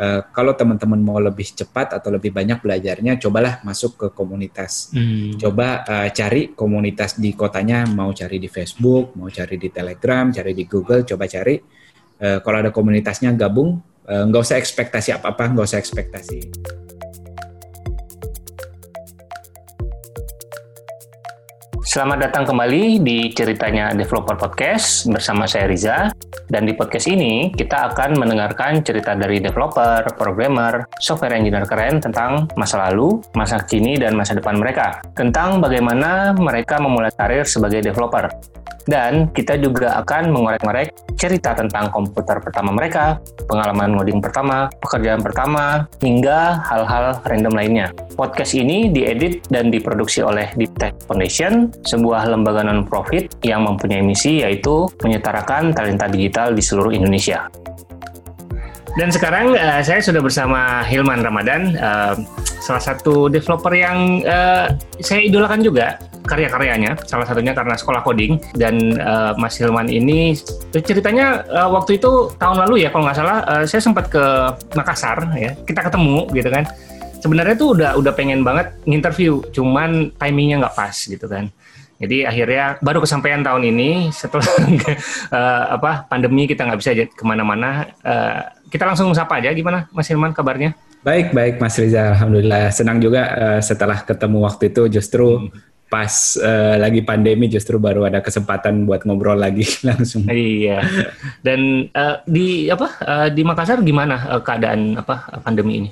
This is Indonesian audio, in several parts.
uh, kalau teman-teman mau lebih cepat atau lebih banyak belajarnya, cobalah masuk ke komunitas. Hmm. Coba uh, cari komunitas di kotanya, mau cari di Facebook, mau cari di Telegram, cari di Google, coba cari. Uh, kalau ada komunitasnya gabung, uh, nggak usah ekspektasi apa-apa, nggak usah ekspektasi. Selamat datang kembali di ceritanya Developer Podcast bersama saya Riza. Dan di podcast ini kita akan mendengarkan cerita dari developer, programmer, software engineer keren tentang masa lalu, masa kini, dan masa depan mereka. Tentang bagaimana mereka memulai karir sebagai developer. Dan kita juga akan mengorek-ngorek cerita tentang komputer pertama mereka, pengalaman ngoding pertama, pekerjaan pertama, hingga hal-hal random lainnya. Podcast ini diedit dan diproduksi oleh Deep Tech Foundation, sebuah lembaga non-profit yang mempunyai misi yaitu menyetarakan talenta digital di seluruh Indonesia. Dan sekarang uh, saya sudah bersama Hilman Ramadan, uh, salah satu developer yang uh, saya idolakan juga karya-karyanya, salah satunya karena sekolah coding. Dan uh, Mas Hilman ini ceritanya uh, waktu itu tahun lalu ya kalau nggak salah uh, saya sempat ke Makassar ya. Kita ketemu gitu kan sebenarnya tuh udah udah pengen banget nginterview cuman timingnya nggak pas gitu kan jadi akhirnya baru kesampaian tahun ini setelah uh, apa pandemi kita nggak bisa ke mana-mana uh, kita langsung sapa aja gimana Mas Hilman kabarnya Baik, baik Mas Riza. Alhamdulillah. Senang juga uh, setelah ketemu waktu itu justru hmm pas uh, lagi pandemi justru baru ada kesempatan buat ngobrol lagi langsung. Iya. Dan uh, di apa uh, di Makassar gimana uh, keadaan apa pandemi ini?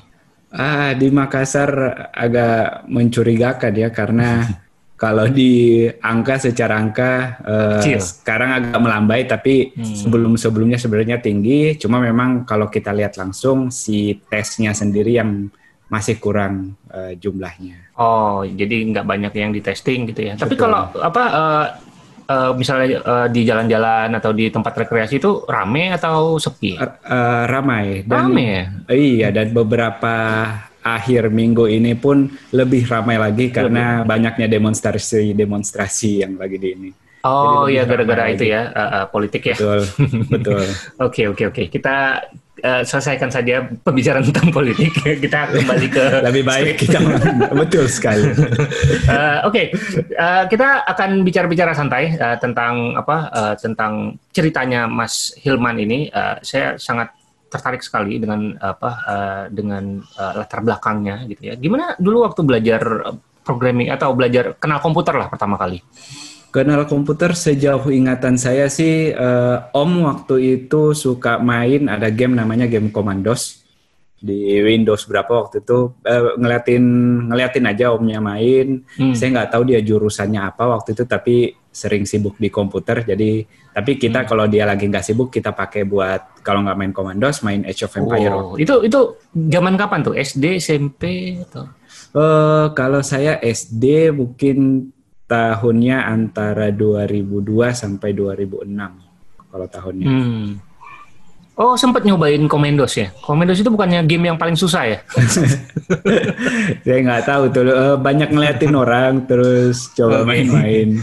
Ah di Makassar agak mencurigakan ya karena kalau di angka secara angka uh, sekarang agak melambai tapi hmm. sebelum sebelumnya sebenarnya tinggi. Cuma memang kalau kita lihat langsung si tesnya sendiri yang masih kurang uh, jumlahnya. Oh, jadi nggak banyak yang di testing gitu ya. Betul. Tapi kalau apa uh, uh, misalnya uh, di jalan-jalan atau di tempat rekreasi itu rame atau sepi? Uh, uh, ramai. Dan, rame ya. Iya, dan beberapa akhir minggu ini pun lebih ramai lagi karena lebih. banyaknya demonstrasi-demonstrasi yang lagi di ini. Oh iya gara-gara itu ya uh, uh, politik ya. Betul, betul. Oke oke oke. Kita uh, selesaikan saja pembicaraan tentang politik. kita kembali ke lebih baik kita betul sekali. uh, Oke, okay. uh, kita akan bicara-bicara santai uh, tentang apa uh, tentang ceritanya Mas Hilman ini. Uh, saya sangat tertarik sekali dengan apa uh, dengan uh, latar belakangnya gitu ya. Gimana dulu waktu belajar programming atau belajar kenal komputer lah pertama kali? Kenal komputer sejauh ingatan saya sih uh, Om waktu itu suka main ada game namanya game Commandos di Windows berapa waktu itu uh, ngeliatin ngeliatin aja omnya main. Hmm. Saya nggak tahu dia jurusannya apa waktu itu tapi sering sibuk di komputer jadi tapi kita hmm. kalau dia lagi nggak sibuk kita pakai buat kalau nggak main Commandos main Age of Empire. Oh, itu itu zaman kapan tuh SD SMP atau? Uh, kalau saya SD mungkin tahunnya antara 2002 sampai 2006 kalau tahunnya. Hmm. Oh, sempat nyobain Komandos ya? Komandos itu bukannya game yang paling susah ya? Saya nggak tahu tuh. Eh, banyak ngeliatin orang terus coba main-main.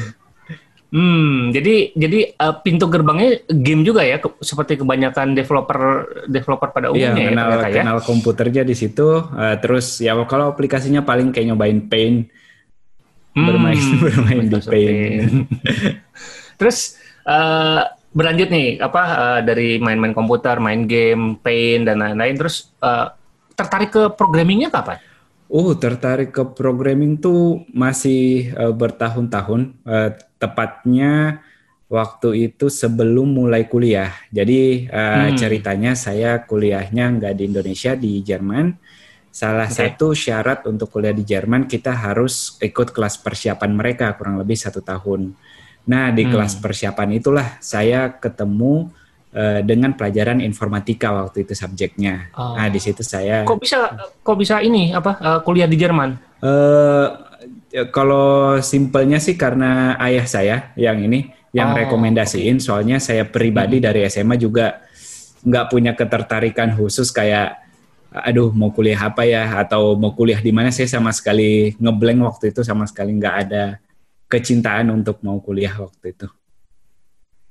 Hmm, jadi jadi uh, pintu gerbangnya game juga ya, ke, seperti kebanyakan developer developer pada iya, umumnya iya, kenal, ya, ya. kenal komputernya di situ. Uh, terus ya kalau aplikasinya paling kayak nyobain Paint hmm, bermain bermain di Paint. Terus uh, berlanjut nih apa uh, dari main-main komputer, main game, Paint dan lain-lain. Terus uh, tertarik ke programmingnya kapan? Oh, tertarik ke programming tuh masih uh, bertahun-tahun. Uh, tepatnya waktu itu sebelum mulai kuliah. Jadi uh, hmm. ceritanya saya kuliahnya nggak di Indonesia, di Jerman. Salah okay. satu syarat untuk kuliah di Jerman kita harus ikut kelas persiapan mereka kurang lebih satu tahun. Nah di hmm. kelas persiapan itulah saya ketemu uh, dengan pelajaran informatika waktu itu subjeknya. Oh. Nah di situ saya. Kok bisa kok bisa ini apa uh, kuliah di Jerman? Uh, kalau simpelnya sih karena ayah saya yang ini yang oh, rekomendasiin. Soalnya saya pribadi hmm. dari SMA juga nggak punya ketertarikan khusus kayak aduh mau kuliah apa ya atau mau kuliah di mana saya sama sekali ngeblank waktu itu sama sekali nggak ada kecintaan untuk mau kuliah waktu itu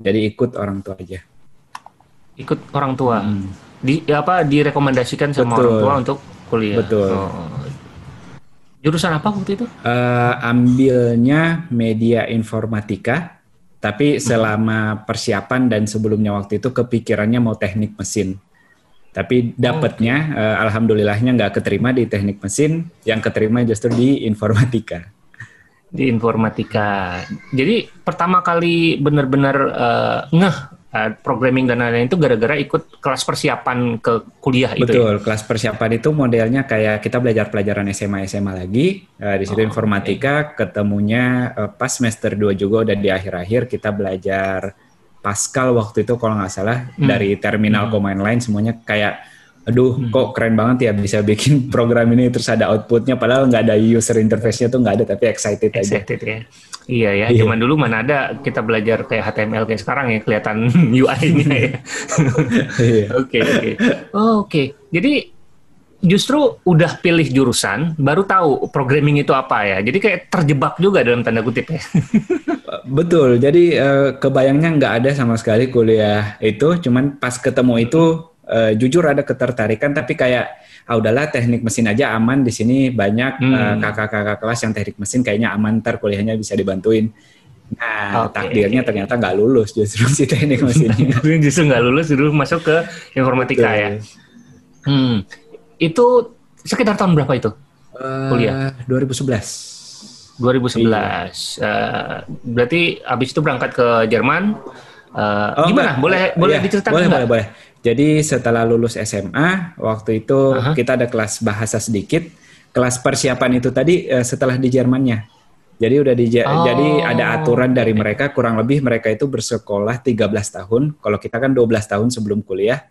jadi ikut orang tua aja ikut orang tua hmm. di apa direkomendasikan sama Betul. orang tua untuk kuliah. Betul. Oh. Jurusan apa waktu itu? Eh, ambilnya media informatika, tapi selama persiapan dan sebelumnya waktu itu kepikirannya mau teknik mesin. Tapi dapatnya, eh, alhamdulillahnya nggak keterima di teknik mesin, yang keterima justru di informatika. Di informatika. Jadi pertama kali benar-benar eh, ngeh eh, programming dan lain-lain itu gara-gara ikut kelas persiapan ke kuliah itu. ya? Betul, kelas persiapan itu modelnya kayak kita belajar pelajaran SMA SMA lagi. Eh, di situ Oh, informatika ketemunya eh, pas semester 2 juga udah di akhir-akhir kita belajar Pascal waktu itu kalau nggak salah Hmm. dari terminal command line semuanya kayak aduh Hmm. kok keren banget ya bisa bikin program ini terus ada outputnya padahal nggak ada user interface-nya tuh nggak ada tapi excited, aja. Excited ya. Iya ya, Iya. zaman dulu mana ada kita belajar kayak HTML kayak sekarang ya kelihatan UI-nya ya. Iya. Oke oke. Oh, Oke. Jadi justru udah pilih jurusan baru tahu programming itu apa ya. Jadi kayak terjebak juga dalam tanda kutip ya. Betul, jadi eh, kebayangnya nggak ada sama sekali kuliah itu, cuman pas ketemu itu eh, jujur ada ketertarikan, tapi kayak ah udahlah teknik mesin aja aman di sini banyak Hmm. eh, kakak-kakak kelas yang teknik mesin kayaknya aman ntar kuliahnya bisa dibantuin. Nah Oke. takdirnya ternyata nggak lulus justru si teknik mesinnya. justru nggak lulus dulu masuk ke informatika ya. Hmm. Itu sekitar tahun berapa itu? Eh, Kuliah. 2011. 2011. Eh, berarti abis itu berangkat ke Jerman. Eh, Oh, gimana? enggak. Boleh boleh Iya, diceritakan boleh, boleh, boleh. Jadi setelah lulus SMA, waktu itu Aha. kita ada kelas bahasa sedikit. Kelas persiapan itu tadi eh, setelah di Jermannya. Jadi udah di Oh, jadi ada aturan dari mereka kurang lebih mereka itu bersekolah 13 tahun. Kalau kita kan 12 tahun sebelum kuliah,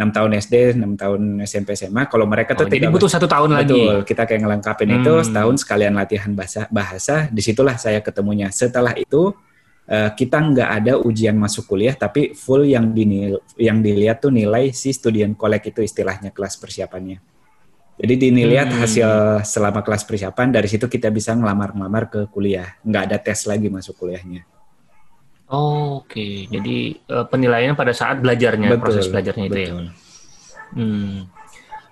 6 tahun SD, 6 tahun SMP SMA. Kalau mereka tuh Oh, jadi 13 butuh satu tahun lagi. Betul, kita kayak ngelengkapin itu Hmm. setahun sekalian latihan bahasa bahasa. Di situlah saya ketemunya. Setelah itu eh, kita nggak ada ujian masuk kuliah, tapi full yang dinil yang dilihat tuh nilai si student collect itu istilahnya kelas persiapannya. Jadi dinilihat Hmm. hasil selama kelas persiapan dari situ kita bisa ngelamar-ngelamar ke kuliah. Nggak ada tes lagi masuk kuliahnya. Oh, Oke, jadi eh, penilaiannya pada saat belajarnya, proses belajarnya itu ya. betul. Hmm.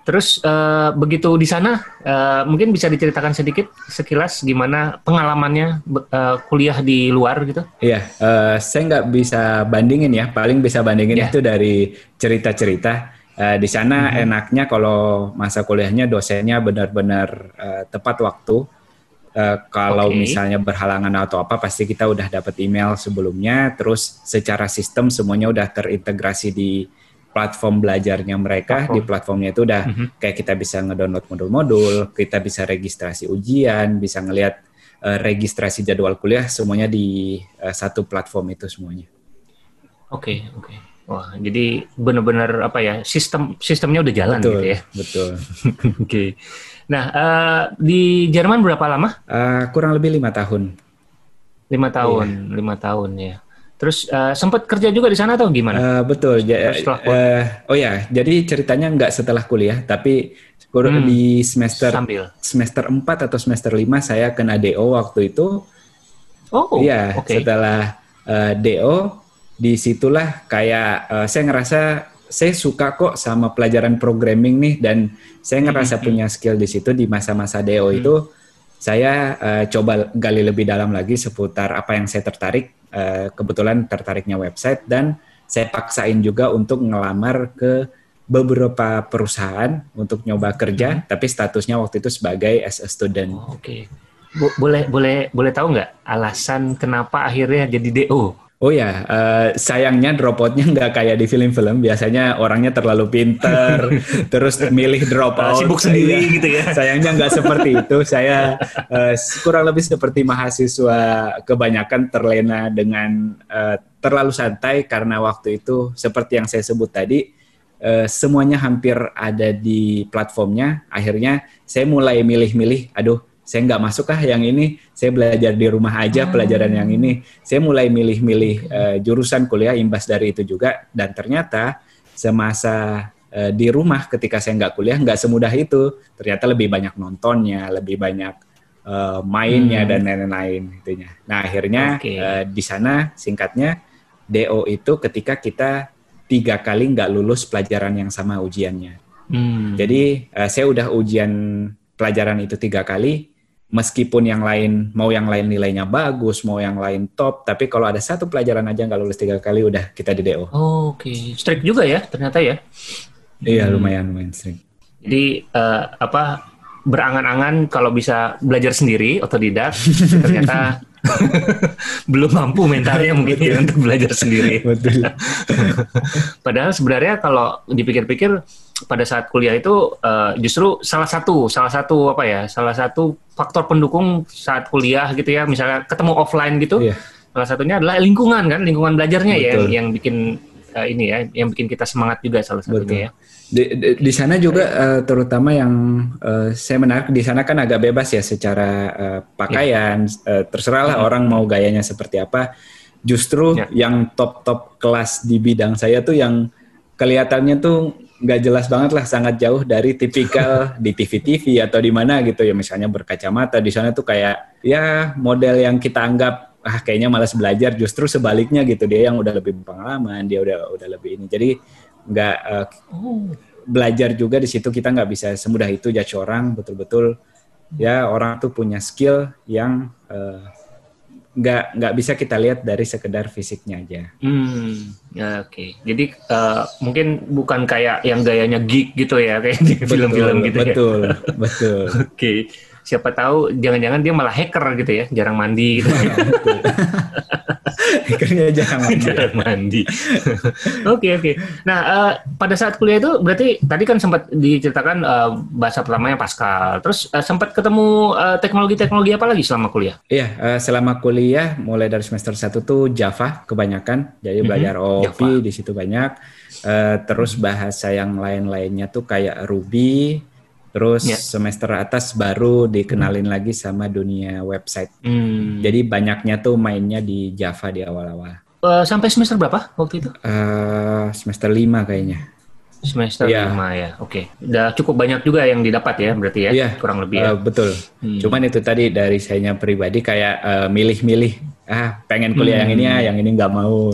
Terus eh, begitu di sana, eh, mungkin bisa diceritakan sedikit sekilas gimana pengalamannya eh, kuliah di luar gitu? Iya, eh, saya nggak bisa bandingin ya. Paling bisa bandingin Ya. itu dari cerita-cerita. Eh, di sana Mhm. enaknya kalau masa kuliahnya dosennya benar-benar eh, tepat waktu. Eh, kalau Oke. misalnya berhalangan atau apa, pasti kita udah dapat email sebelumnya. Terus secara sistem semuanya udah terintegrasi di platform belajarnya mereka. Platform. Di platformnya itu udah Mhm. kayak kita bisa ngedownload modul-modul, kita bisa registrasi ujian, bisa ngelihat eh, registrasi jadwal kuliah semuanya di eh, satu platform itu semuanya. Oke, oke. Wah, jadi benar-benar apa ya sistem sistemnya udah jalan betul, gitu ya. betul. Oke. Nah, eh, di Jerman berapa lama? Eh, kurang lebih lima tahun. Lima tahun, lima tahun ya. Terus eh, sempat kerja juga di sana atau gimana? Eh, betul. Ja- Setelah eh, oh ya, jadi ceritanya nggak setelah kuliah, tapi Hmm, di semester Sambil. semester 4 atau semester 5 saya kena DO waktu itu. Oh, Iya, oke. setelah eh, DO, di situlah kayak eh, saya ngerasa saya suka kok sama pelajaran programming nih dan saya ngerasa Hmm, punya skill di situ di masa-masa DO itu saya eh, coba gali lebih dalam lagi seputar apa yang saya tertarik. Eh, kebetulan tertariknya website dan saya paksain juga untuk ngelamar ke beberapa perusahaan untuk nyoba kerja, tapi statusnya waktu itu sebagai as a student. Oh, Oke. Bo- boleh boleh boleh tahu nggak alasan kenapa akhirnya jadi DO? Oh ya, eh, sayangnya dropoutnya nggak kayak di film-film. Biasanya orangnya terlalu pinter, terus milih dropout. Sibuk sendiri Iya. gitu ya. Sayangnya nggak seperti itu. Saya eh, kurang lebih seperti mahasiswa kebanyakan terlena dengan eh, terlalu santai karena waktu itu seperti yang saya sebut tadi eh, semuanya hampir ada di platformnya. Akhirnya saya mulai milih-milih. Aduh, saya nggak masuk ah yang ini. Saya belajar di rumah aja pelajaran yang ini. Saya mulai milih-milih eh, jurusan kuliah imbas dari itu juga. Dan ternyata semasa eh, di rumah ketika saya nggak kuliah nggak semudah itu. Ternyata lebih banyak nontonnya, lebih banyak eh, mainnya Hmm. dan lain-lain itunya. Nah akhirnya Oke. eh, di sana singkatnya DO itu ketika kita tiga kali nggak lulus pelajaran yang sama ujiannya. Hmm. Jadi uh, saya udah ujian pelajaran itu tiga kali, meskipun yang lain mau yang lain nilainya bagus, mau yang lain top, tapi kalau ada satu pelajaran aja nggak lulus tiga kali, udah kita di DO. Oh, Oke, okay. strict juga ya ternyata ya? Iya hmm. lumayan lumayan strict. Jadi uh, apa berangan-angan kalau bisa belajar sendiri otodidak ternyata belum mampu mentalnya mungkin ya untuk belajar sendiri. Betul. Padahal sebenarnya kalau dipikir-pikir pada saat kuliah itu uh, justru salah satu salah satu apa ya salah satu faktor pendukung saat kuliah gitu ya misalnya ketemu offline gitu yeah. salah satunya adalah lingkungan kan lingkungan belajarnya ya yang yang bikin uh, ini ya yang bikin kita semangat juga salah satunya Betul. ya. Di, di, di sana juga uh, terutama yang uh, saya menarik di sana kan agak bebas ya secara uh, pakaian yeah. uh, terserahlah hmm. orang mau gayanya seperti apa. Justru yeah. yang top-top kelas di bidang saya tuh yang kelihatannya tuh nggak jelas banget lah sangat jauh dari tipikal di TV-TV atau di mana gitu ya. Misalnya berkacamata di sana tuh kayak ya model yang kita anggap ah kayaknya malas belajar justru sebaliknya gitu. Dia yang udah lebih pengalaman dia udah udah lebih ini. Jadi nggak uh, belajar juga di situ. Kita nggak bisa semudah itu judge orang betul-betul. Ya orang tuh punya skill yang uh, nggak nggak bisa kita lihat dari sekedar fisiknya aja. Hmm, ya oke. Okay. Jadi uh, mungkin bukan kayak yang gayanya geek gitu ya kayak di film-film gitu betul, ya. Betul, betul. oke. Okay siapa tahu jangan-jangan dia malah hacker gitu ya, jarang mandi gitu. Hackernya jarang mandi. jarang mandi. Oke oke. Okay, okay. Nah uh, pada saat kuliah itu berarti tadi kan sempat diceritakan uh, bahasa pertamanya Pascal. Terus uh, sempat ketemu teknologi-teknologi uh, apa lagi selama kuliah? Iya uh, selama kuliah mulai dari semester 1 tuh Java kebanyakan. Jadi mhm. belajar mm -hmm. OOP di situ banyak. Uh, terus bahasa yang lain-lainnya tuh kayak Ruby, Terus yeah. semester atas baru dikenalin hmm. lagi sama dunia website. Hmm. Jadi banyaknya tuh mainnya di Java di awal-awal. Uh, sampai semester berapa waktu itu? Uh, semester lima kayaknya. Semester yeah. lima ya, oke. Okay. Udah cukup banyak juga yang didapat ya, berarti ya, yeah. kurang lebih ya. Uh, betul. Hmm. Cuman itu tadi dari saya pribadi kayak milih-milih uh, ah pengen kuliah hmm. yang ini ya, yang ini nggak mau.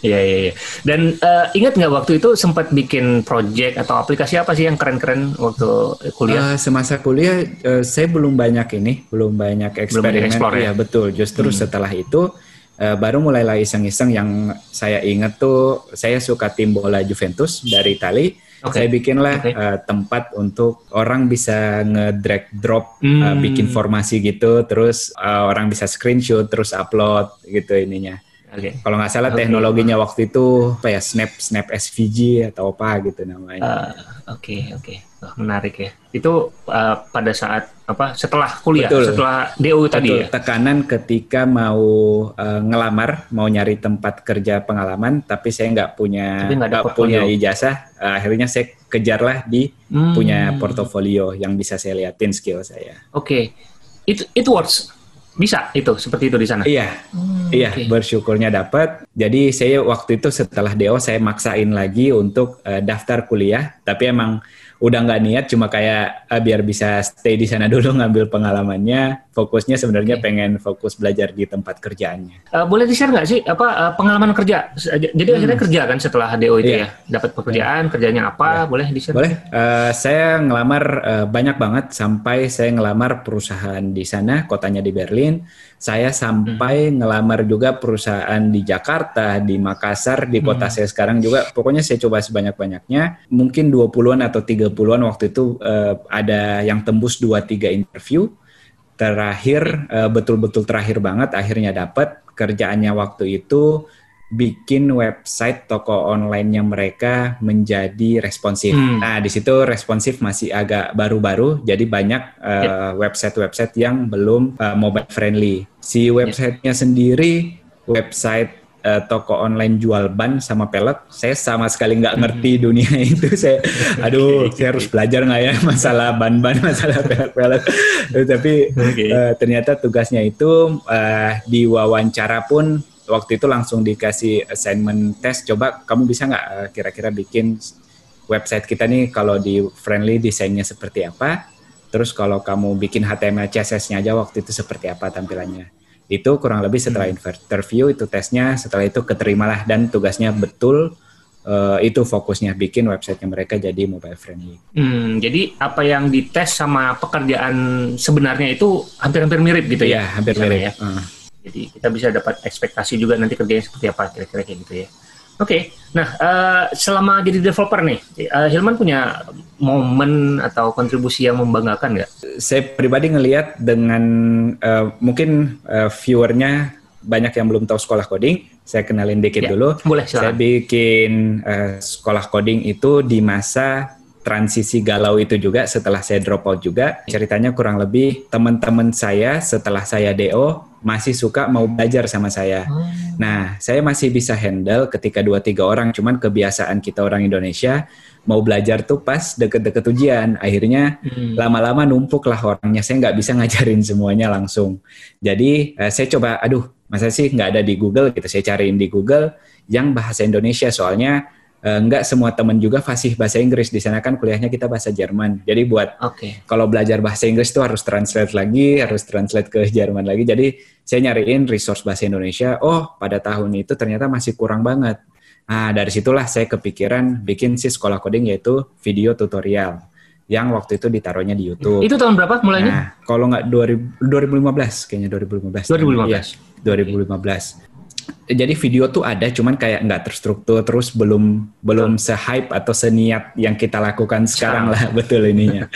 Iya iya iya. Dan uh, ingat nggak waktu itu sempat bikin project atau aplikasi apa sih yang keren-keren waktu kuliah? Uh, semasa kuliah uh, saya belum banyak ini, belum banyak eksperimen. Belum ya? ya betul. Justru hmm. setelah itu uh, baru mulailah iseng-iseng yang saya ingat tuh saya suka tim bola Juventus dari Italia Okay. Saya bikinlah okay. uh, tempat untuk orang bisa nge-drag drop hmm. uh, bikin formasi gitu, terus uh, orang bisa screenshot terus upload gitu ininya. Okay. Kalau nggak salah okay. teknologinya waktu itu apa ya Snap Snap SVG atau apa gitu namanya. Oke uh, oke, okay, okay. Menarik ya. Itu uh, pada saat apa setelah kuliah, Betul. setelah DU tadi ya. Tekanan ketika mau uh, ngelamar, mau nyari tempat kerja pengalaman, tapi saya nggak punya nggak punya ijazah. Uh, akhirnya saya kejarlah di hmm. punya portofolio yang bisa saya liatin skill saya. Oke, okay. itu itu works bisa itu seperti itu di sana. Iya, hmm, iya okay. bersyukurnya dapat. Jadi saya waktu itu setelah DO saya maksain lagi untuk uh, daftar kuliah, tapi emang udah nggak niat cuma kayak uh, biar bisa stay di sana dulu ngambil pengalamannya fokusnya sebenarnya okay. pengen fokus belajar di tempat kerjaannya uh, boleh di share nggak sih apa uh, pengalaman kerja jadi hmm. akhirnya kerja kan setelah DO itu yeah. ya dapat pekerjaan yeah. kerjanya apa yeah. boleh di share boleh uh, saya ngelamar uh, banyak banget sampai saya ngelamar perusahaan di sana kotanya di Berlin saya sampai hmm. ngelamar juga perusahaan di Jakarta, di Makassar, di kota hmm. saya sekarang juga. Pokoknya saya coba sebanyak-banyaknya. Mungkin 20-an atau 30-an waktu itu uh, ada yang tembus 2-3 interview. Terakhir, uh, betul-betul terakhir banget, akhirnya dapat kerjaannya waktu itu bikin website toko online-nya mereka menjadi responsif. Hmm. Nah, di situ responsif masih agak baru-baru, jadi banyak uh, website-website yang belum uh, mobile friendly. Si websitenya sendiri website uh, toko online jual ban sama pelet, saya sama sekali nggak hmm. ngerti hmm. dunia itu. Saya, aduh, okay. saya harus belajar nggak ya masalah ban-ban, masalah pelet-pelet. Tapi okay. uh, ternyata tugasnya itu uh, di wawancara pun waktu itu langsung dikasih assignment test coba kamu bisa nggak uh, kira-kira bikin website kita nih kalau di friendly desainnya seperti apa terus kalau kamu bikin HTML CSS-nya aja waktu itu seperti apa tampilannya Itu kurang lebih setelah hmm. interview itu tesnya, setelah itu keterimalah dan tugasnya betul uh, itu fokusnya bikin websitenya mereka jadi mobile friendly. Hmm, jadi apa yang dites sama pekerjaan sebenarnya itu hampir-hampir mirip gitu ya? Iya, hampir mirip. Ya. Uh. Jadi kita bisa dapat ekspektasi juga nanti kerjanya seperti apa kira-kira kayak gitu ya. Oke, okay. nah uh, selama jadi developer nih, uh, Hilman punya momen atau kontribusi yang membanggakan nggak? Saya pribadi ngelihat dengan uh, mungkin uh, viewernya banyak yang belum tahu sekolah coding, saya kenalin dikit ya, dulu. Boleh, silakan. Saya bikin uh, sekolah coding itu di masa transisi galau itu juga setelah saya drop out juga. Ceritanya kurang lebih teman-teman saya setelah saya DO masih suka mau belajar sama saya. Oh. Nah, saya masih bisa handle ketika dua tiga orang, cuman kebiasaan kita orang Indonesia mau belajar tuh pas deket-deket ujian. Akhirnya hmm. lama-lama numpuk lah orangnya. Saya nggak bisa ngajarin semuanya langsung. Jadi eh, saya coba, aduh, masa sih nggak ada di Google gitu. Saya cariin di Google yang bahasa Indonesia soalnya enggak eh, semua teman juga fasih bahasa Inggris di sana kan kuliahnya kita bahasa Jerman jadi buat okay. kalau belajar bahasa Inggris itu harus translate lagi harus translate ke Jerman lagi jadi saya nyariin resource bahasa Indonesia oh pada tahun itu ternyata masih kurang banget nah dari situlah saya kepikiran bikin si sekolah coding yaitu video tutorial yang waktu itu ditaruhnya di YouTube. Itu tahun berapa mulainya? Nah, kalau nggak 2015 kayaknya 2015. 2015. Ya, 2015 jadi video tuh ada cuman kayak nggak terstruktur terus belum belum se-hype atau seniat yang kita lakukan sekarang lah betul ininya.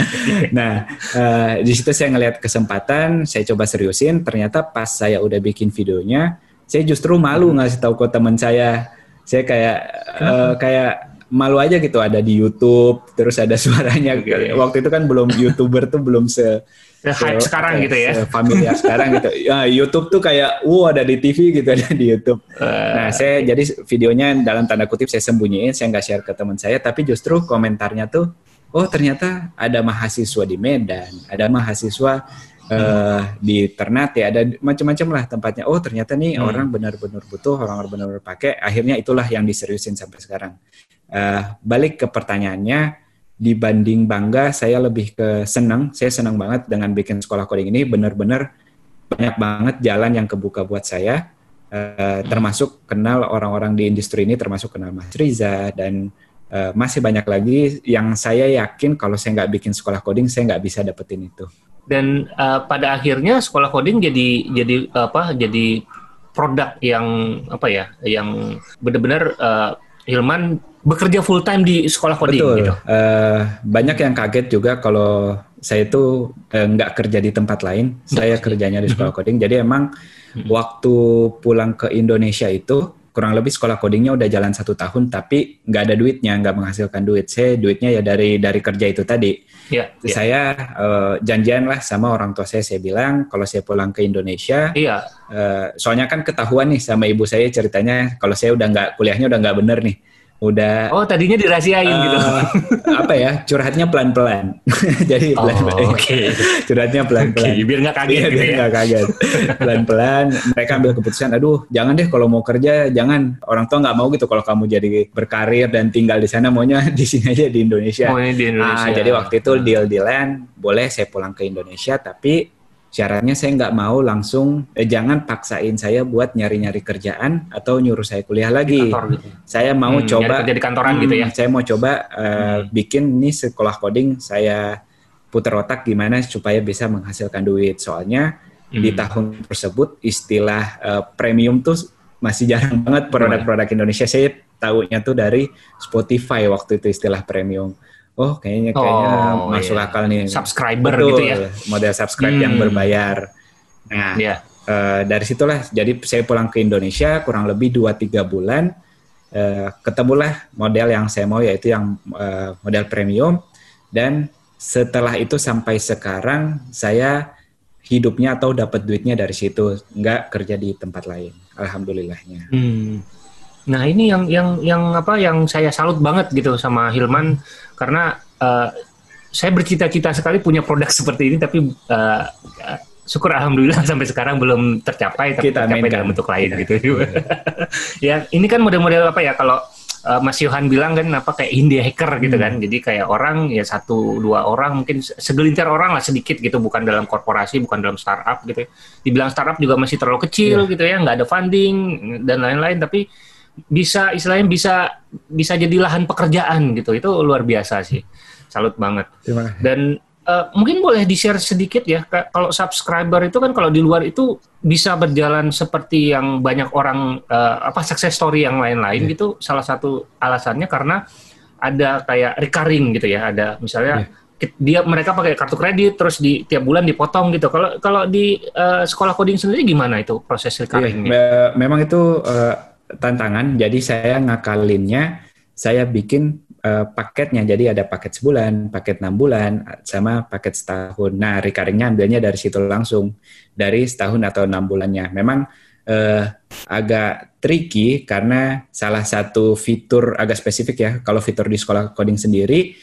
nah, uh, di situ saya ngelihat kesempatan, saya coba seriusin, ternyata pas saya udah bikin videonya, saya justru malu hmm. ngasih tahu ke teman saya. Saya kayak uh, kayak malu aja gitu ada di YouTube, terus ada suaranya. Waktu itu kan belum YouTuber tuh belum se hype so, sekarang gitu ya. Familiar sekarang gitu. Ya, YouTube tuh kayak, wow ada di TV gitu ada di YouTube. Uh, nah saya jadi videonya dalam tanda kutip saya sembunyiin, saya nggak share ke teman saya, tapi justru komentarnya tuh, oh ternyata ada mahasiswa di Medan, ada mahasiswa uh, di Ternate, ada macam-macam lah tempatnya. Oh ternyata nih hmm. orang benar-benar butuh, orang benar-benar pakai. Akhirnya itulah yang diseriusin sampai sekarang. Uh, balik ke pertanyaannya dibanding bangga saya lebih ke senang. Saya senang banget dengan bikin sekolah coding ini. Benar-benar banyak banget jalan yang kebuka buat saya. Uh, termasuk kenal orang-orang di industri ini termasuk kenal Mas Riza dan uh, masih banyak lagi yang saya yakin kalau saya nggak bikin sekolah coding saya nggak bisa dapetin itu. Dan uh, pada akhirnya sekolah coding jadi jadi apa jadi produk yang apa ya yang benar-benar uh, Hilman bekerja full time di sekolah coding Betul. gitu. Uh, banyak yang kaget juga kalau saya itu uh, nggak kerja di tempat lain. Saya kerjanya di sekolah mm-hmm. coding. Jadi emang mm-hmm. waktu pulang ke Indonesia itu kurang lebih sekolah codingnya udah jalan satu tahun tapi nggak ada duitnya nggak menghasilkan duit saya duitnya ya dari dari kerja itu tadi yeah, yeah. saya uh, janjian lah sama orang tua saya saya bilang kalau saya pulang ke Indonesia yeah. uh, soalnya kan ketahuan nih sama ibu saya ceritanya kalau saya udah nggak kuliahnya udah nggak bener nih udah. Oh tadinya dirahasiain uh, gitu apa ya curhatnya pelan pelan jadi oh, pelan pelan okay. curhatnya pelan pelan okay, biar nggak kaget iya, gitu biar ya. nggak kaget. Pelan pelan mereka ambil keputusan aduh jangan deh kalau mau kerja jangan. Orang tua nggak mau gitu kalau kamu jadi berkarir dan tinggal di sana maunya di sini aja di Indonesia, maunya di Indonesia. Nah, jadi waktu itu deal dealan boleh saya pulang ke Indonesia tapi syaratnya saya nggak mau langsung eh, jangan paksain saya buat nyari-nyari kerjaan atau nyuruh saya kuliah lagi. Kantor, gitu. Saya mau hmm, coba jadi kantoran hmm, gitu ya. Saya mau coba uh, hmm. bikin nih sekolah coding saya putar otak gimana supaya bisa menghasilkan duit. Soalnya hmm. di tahun tersebut istilah uh, premium tuh masih jarang banget produk-produk Indonesia. Saya tahunya tuh dari Spotify waktu itu istilah premium oh kayaknya kayaknya oh, masuk iya. akal nih subscriber Betul, gitu ya model subscribe hmm. yang berbayar nah yeah. Iya. uh, dari situlah jadi saya pulang ke Indonesia kurang lebih 2-3 bulan uh, ketemulah model yang saya mau yaitu yang uh, model premium dan setelah itu sampai sekarang saya hidupnya atau dapat duitnya dari situ nggak kerja di tempat lain alhamdulillahnya hmm. Nah ini yang yang yang apa yang saya salut banget gitu sama Hilman karena uh, saya bercita-cita sekali punya produk seperti ini tapi uh, syukur alhamdulillah sampai sekarang belum tercapai tapi kita tercapai dalam bentuk lain ya. gitu ya ini kan model-model apa ya kalau uh, Mas Yohan bilang kan apa kayak indie hacker gitu kan. Jadi kayak orang ya satu dua orang mungkin segelintir orang lah sedikit gitu bukan dalam korporasi, bukan dalam startup gitu. Ya. Dibilang startup juga masih terlalu kecil yeah. gitu ya, nggak ada funding dan lain-lain tapi bisa istilahnya bisa bisa jadi lahan pekerjaan gitu. Itu luar biasa sih. Salut banget. Dan Uh, mungkin boleh di-share sedikit ya, kalau subscriber itu kan kalau di luar itu bisa berjalan seperti yang banyak orang uh, apa success story yang lain-lain yeah. gitu. Salah satu alasannya karena ada kayak recurring gitu ya, ada misalnya yeah. dia mereka pakai kartu kredit terus di tiap bulan dipotong gitu. Kalau kalau di uh, sekolah coding sendiri gimana itu proses recurringnya? Yeah, memang itu uh, tantangan. Jadi saya ngakalinnya saya bikin uh, paketnya. Jadi ada paket sebulan, paket enam bulan, sama paket setahun. Nah, recurringnya ambilnya dari situ langsung, dari setahun atau enam bulannya. Memang uh, agak tricky karena salah satu fitur agak spesifik ya. Kalau fitur di sekolah coding sendiri,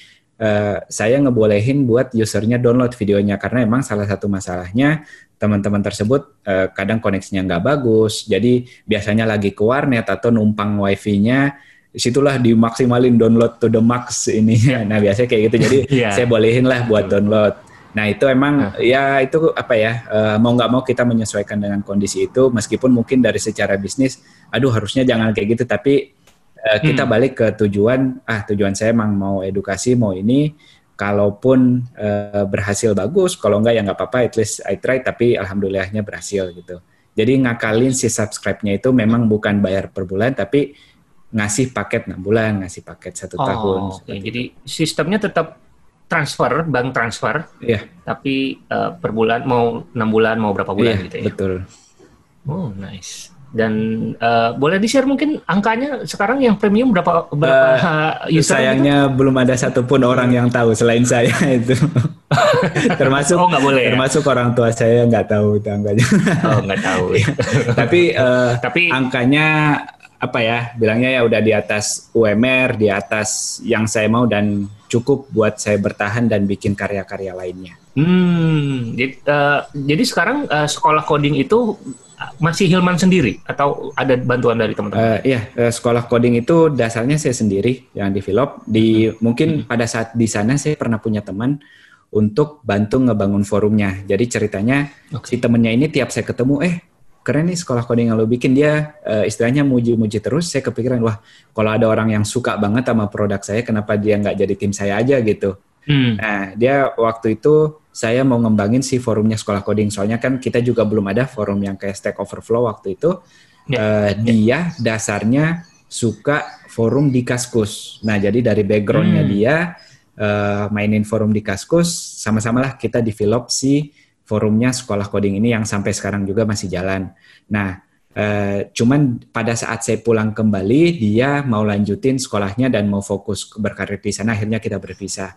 uh, saya ngebolehin buat usernya download videonya karena emang salah satu masalahnya teman-teman tersebut uh, kadang koneksinya nggak bagus. Jadi biasanya lagi ke warnet atau numpang wifi-nya di situlah dimaksimalin download to the max ini. Nah biasanya kayak gitu. Jadi yeah. saya bolehin lah buat download. Nah itu emang nah. ya itu apa ya uh, mau nggak mau kita menyesuaikan dengan kondisi itu meskipun mungkin dari secara bisnis, aduh harusnya jangan kayak gitu tapi uh, kita hmm. balik ke tujuan ah tujuan saya emang mau edukasi mau ini kalaupun uh, berhasil bagus kalau enggak ya nggak apa-apa at least I try tapi alhamdulillahnya berhasil gitu. Jadi ngakalin si subscribe-nya itu memang bukan bayar per bulan tapi ngasih paket enam bulan, ngasih paket satu oh, tahun. Okay. Jadi sistemnya tetap transfer, bank transfer, yeah. tapi uh, per bulan mau enam bulan, mau berapa bulan yeah, gitu ya? Betul. Oh nice. Dan uh, boleh di share mungkin angkanya sekarang yang premium berapa berapa uh, user? Sayangnya gitu? belum ada satupun orang yang tahu selain saya itu. termasuk oh, boleh, ya? termasuk ya? orang tua saya nggak tahu itu angkanya. oh nggak tahu. tapi uh, tapi angkanya apa ya bilangnya ya udah di atas UMR di atas yang saya mau dan cukup buat saya bertahan dan bikin karya-karya lainnya. Hmm, jadi, uh, jadi sekarang uh, sekolah coding itu masih Hilman sendiri atau ada bantuan dari teman-teman? Uh, iya, uh, sekolah coding itu dasarnya saya sendiri yang develop. Di hmm. mungkin hmm. pada saat di sana saya pernah punya teman untuk bantu ngebangun forumnya. Jadi ceritanya okay. si temennya ini tiap saya ketemu, eh keren nih sekolah coding yang lo bikin. Dia uh, istilahnya muji-muji terus. Saya kepikiran wah kalau ada orang yang suka banget sama produk saya kenapa dia nggak jadi tim saya aja? Gitu. Hmm. nah dia waktu itu saya mau ngembangin si forumnya sekolah coding. Soalnya kan kita juga belum ada forum yang kayak Stack Overflow waktu itu. Yeah. Ya, uh, dia dasarnya suka forum di Kaskus. Nah jadi dari backgroundnya hmm. dia uh, mainin forum di Kaskus sama-sama lah kita develop si forumnya sekolah coding ini yang sampai sekarang juga masih jalan. Nah, eh, cuman pada saat saya pulang kembali, dia mau lanjutin sekolahnya dan mau fokus berkarir di sana, akhirnya kita berpisah.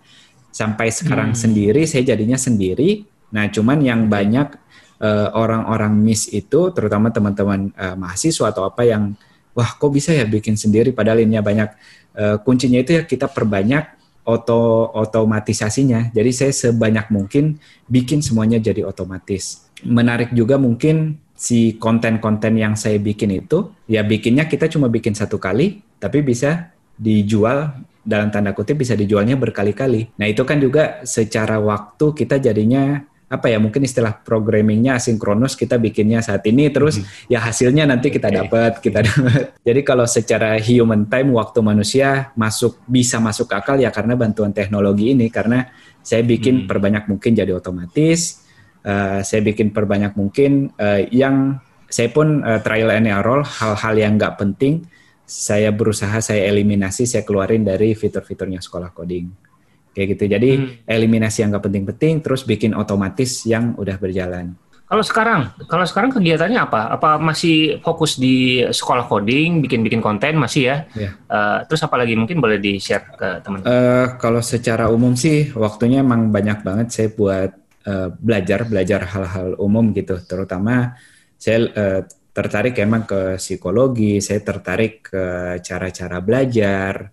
Sampai sekarang hmm. sendiri, saya jadinya sendiri. Nah, cuman yang banyak eh, orang-orang miss itu, terutama teman-teman eh, mahasiswa atau apa yang, wah kok bisa ya bikin sendiri, padahal ini banyak. Eh, kuncinya itu ya kita perbanyak oto otomatisasinya. Jadi saya sebanyak mungkin bikin semuanya jadi otomatis. Menarik juga mungkin si konten-konten yang saya bikin itu ya bikinnya kita cuma bikin satu kali tapi bisa dijual dalam tanda kutip bisa dijualnya berkali-kali. Nah itu kan juga secara waktu kita jadinya apa ya mungkin istilah programmingnya asinkronus kita bikinnya saat ini terus hmm. ya hasilnya nanti kita dapat kita dapat jadi kalau secara human time waktu manusia masuk bisa masuk akal ya karena bantuan teknologi ini karena saya bikin hmm. perbanyak mungkin jadi otomatis uh, saya bikin perbanyak mungkin uh, yang saya pun uh, trial and error hal-hal yang nggak penting saya berusaha saya eliminasi saya keluarin dari fitur-fiturnya sekolah coding kayak gitu. Jadi hmm. eliminasi yang nggak penting-penting, terus bikin otomatis yang udah berjalan. Kalau sekarang, kalau sekarang kegiatannya apa? Apa masih fokus di sekolah coding, bikin-bikin konten masih ya? Yeah. Iya. Uh, terus apa lagi mungkin boleh di share ke teman-teman? Uh, kalau secara umum sih waktunya emang banyak banget saya buat uh, belajar, belajar hal-hal umum gitu. Terutama saya uh, tertarik emang ke psikologi, saya tertarik ke cara-cara belajar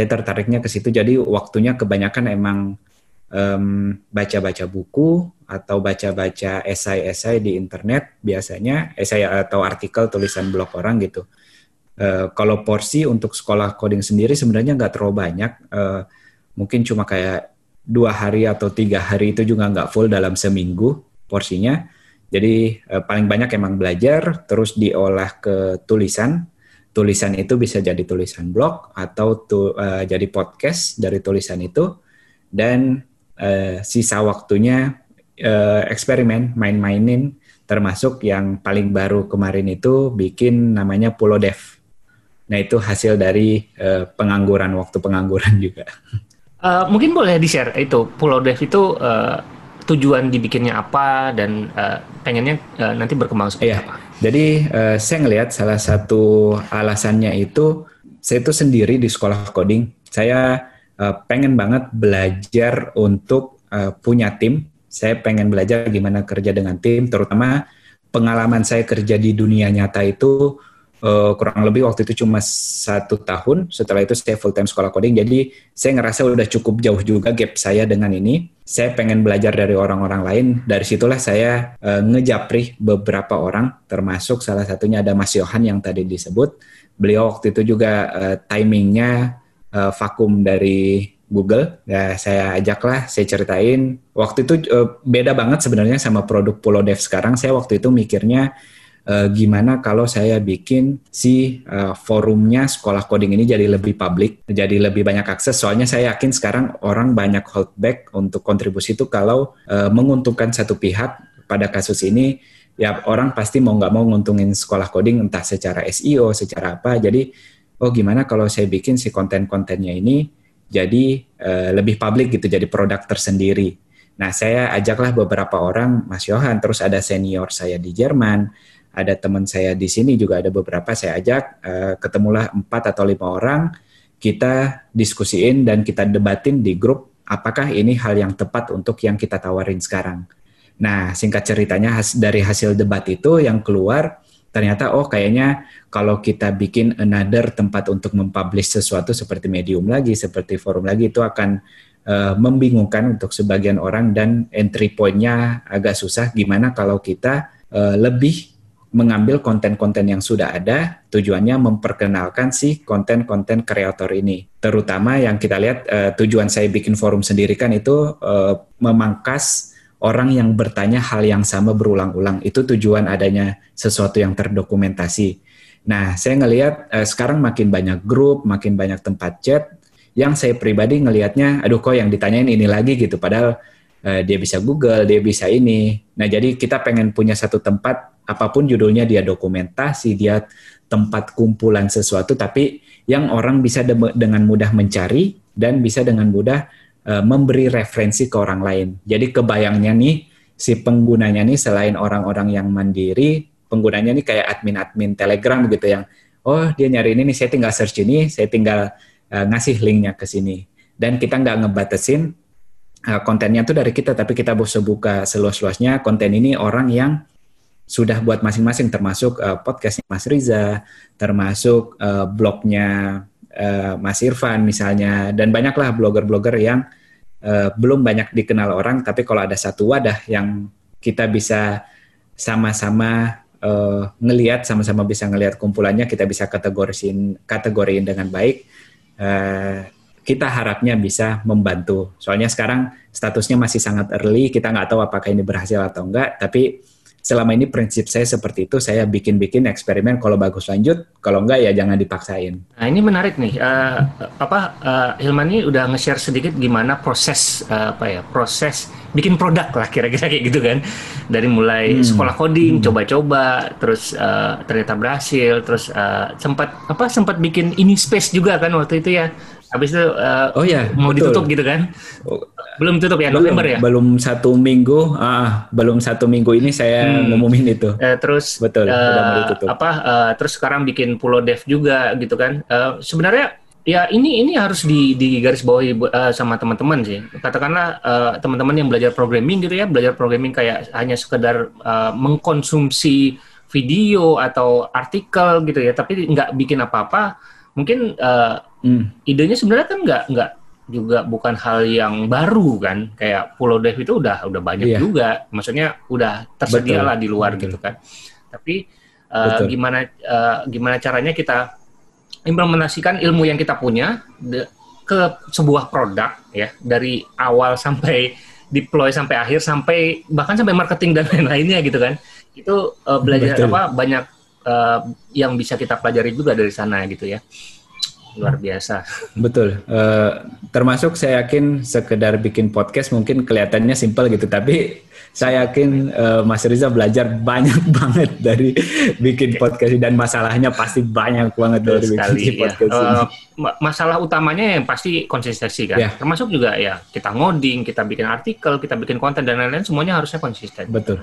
saya tertariknya ke situ jadi waktunya kebanyakan emang um, baca-baca buku atau baca-baca esai-esai di internet biasanya esai atau artikel tulisan blog orang gitu uh, kalau porsi untuk sekolah coding sendiri sebenarnya nggak terlalu banyak. Uh, mungkin cuma kayak dua hari atau tiga hari itu juga nggak full dalam seminggu porsinya. Jadi uh, paling banyak emang belajar, terus diolah ke tulisan. Tulisan itu bisa jadi tulisan blog atau tu, uh, jadi podcast dari tulisan itu. Dan uh, sisa waktunya uh, eksperimen, main-mainin termasuk yang paling baru kemarin itu bikin namanya Pulau Dev. Nah itu hasil dari uh, pengangguran waktu pengangguran juga. Uh, mungkin boleh di share itu Pulau Dev itu uh, tujuan dibikinnya apa dan uh, pengennya uh, nanti berkembang seperti iya. apa? Jadi uh, saya ngelihat salah satu alasannya itu saya itu sendiri di sekolah coding. Saya uh, pengen banget belajar untuk uh, punya tim. Saya pengen belajar gimana kerja dengan tim, terutama pengalaman saya kerja di dunia nyata itu uh, kurang lebih waktu itu cuma satu tahun. Setelah itu saya full time sekolah coding, jadi saya ngerasa udah cukup jauh juga gap saya dengan ini. Saya pengen belajar dari orang-orang lain. Dari situlah saya uh, ngejapri beberapa orang, termasuk salah satunya ada Mas Yohan yang tadi disebut. Beliau waktu itu juga uh, timingnya uh, vakum dari Google. Ya, saya ajaklah, saya ceritain. Waktu itu uh, beda banget sebenarnya sama produk Pulau Dev sekarang. Saya waktu itu mikirnya uh, gimana kalau saya bikin si uh, forumnya sekolah coding ini jadi lebih publik, jadi lebih banyak akses. Soalnya saya yakin sekarang orang banyak hold back untuk kontribusi itu kalau uh, menguntungkan satu pihak pada kasus ini ya orang pasti mau nggak mau nguntungin sekolah coding entah secara SEO, secara apa. Jadi oh gimana kalau saya bikin si konten-kontennya ini jadi uh, lebih publik gitu, jadi produk tersendiri. Nah, saya ajaklah beberapa orang, Mas Yohan, terus ada senior saya di Jerman, ada teman saya di sini juga ada beberapa saya ajak, uh, ketemulah empat atau lima orang, kita diskusiin dan kita debatin di grup apakah ini hal yang tepat untuk yang kita tawarin sekarang. Nah, singkat ceritanya dari hasil debat itu yang keluar ternyata oh kayaknya kalau kita bikin another tempat untuk mempublish sesuatu seperti medium lagi, seperti forum lagi itu akan uh, membingungkan untuk sebagian orang dan entry point-nya agak susah. Gimana kalau kita uh, lebih mengambil konten-konten yang sudah ada, tujuannya memperkenalkan si konten-konten kreator ini. Terutama yang kita lihat uh, tujuan saya bikin forum sendiri kan itu uh, memangkas orang yang bertanya hal yang sama berulang-ulang. Itu tujuan adanya sesuatu yang terdokumentasi. Nah, saya ngelihat uh, sekarang makin banyak grup, makin banyak tempat chat yang saya pribadi ngelihatnya, aduh kok yang ditanyain ini lagi gitu. Padahal uh, dia bisa Google, dia bisa ini. Nah, jadi kita pengen punya satu tempat apa pun judulnya dia dokumentasi, dia tempat kumpulan sesuatu tapi yang orang bisa de dengan mudah mencari dan bisa dengan mudah uh, memberi referensi ke orang lain. Jadi kebayangnya nih si penggunanya nih selain orang-orang yang mandiri, penggunanya nih kayak admin-admin Telegram gitu yang oh dia nyari ini nih saya tinggal search ini, saya tinggal uh, ngasih linknya ke sini. Dan kita nggak ngebatasin kontennya tuh dari kita, tapi kita bisa buka seluas-luasnya konten ini orang yang sudah buat masing-masing termasuk uh, podcastnya Mas Riza, termasuk uh, blognya uh, Mas Irfan misalnya dan banyaklah blogger-blogger yang uh, belum banyak dikenal orang tapi kalau ada satu wadah yang kita bisa sama-sama uh, ngelihat sama-sama bisa ngelihat kumpulannya kita bisa kategorisin kategoriin dengan baik uh, kita harapnya bisa membantu soalnya sekarang statusnya masih sangat early kita nggak tahu apakah ini berhasil atau enggak tapi selama ini prinsip saya seperti itu saya bikin-bikin eksperimen kalau bagus lanjut kalau enggak ya jangan dipaksain nah ini menarik nih uh, apa uh, Hilman ini udah nge-share sedikit gimana proses uh, apa ya proses bikin produk lah kira-kira kayak gitu kan dari mulai hmm. sekolah coding hmm. coba-coba hmm. terus uh, ternyata berhasil terus uh, sempat apa sempat bikin ini space juga kan waktu itu ya Habis itu uh, oh ya mau betul. ditutup gitu kan? Oh, belum tutup ya belum, November ya? Belum satu minggu, ah belum satu minggu ini saya hmm. ngumumin itu. Uh, terus betul uh, apa? Uh, terus sekarang bikin Pulau Dev juga gitu kan? Uh, sebenarnya ya ini ini harus di di garis bawahi uh, sama teman-teman sih. Katakanlah uh, teman-teman yang belajar programming gitu ya, belajar programming kayak hanya sekedar uh, mengkonsumsi video atau artikel gitu ya, tapi nggak bikin apa-apa mungkin uh, hmm. idenya sebenarnya kan nggak nggak juga bukan hal yang baru kan kayak Pulau Dev itu udah udah banyak iya. juga maksudnya udah tersedia lah di luar Betul. gitu kan tapi uh, gimana uh, gimana caranya kita implementasikan ilmu yang kita punya ke sebuah produk ya dari awal sampai deploy sampai akhir sampai bahkan sampai marketing dan lain-lainnya gitu kan itu uh, belajar Betul. apa banyak uh, yang bisa kita pelajari juga dari sana gitu ya luar biasa. Betul. Uh, termasuk saya yakin sekedar bikin podcast mungkin kelihatannya simpel gitu, tapi saya yakin uh, Mas Riza belajar banyak banget dari bikin podcast dan masalahnya pasti banyak banget dari sekali, bikin ya. podcast uh, ini. Masalah utamanya yang pasti konsistensi kan. Yeah. Termasuk juga ya kita ngoding, kita bikin artikel, kita bikin konten dan lain-lain semuanya harusnya konsisten. Betul.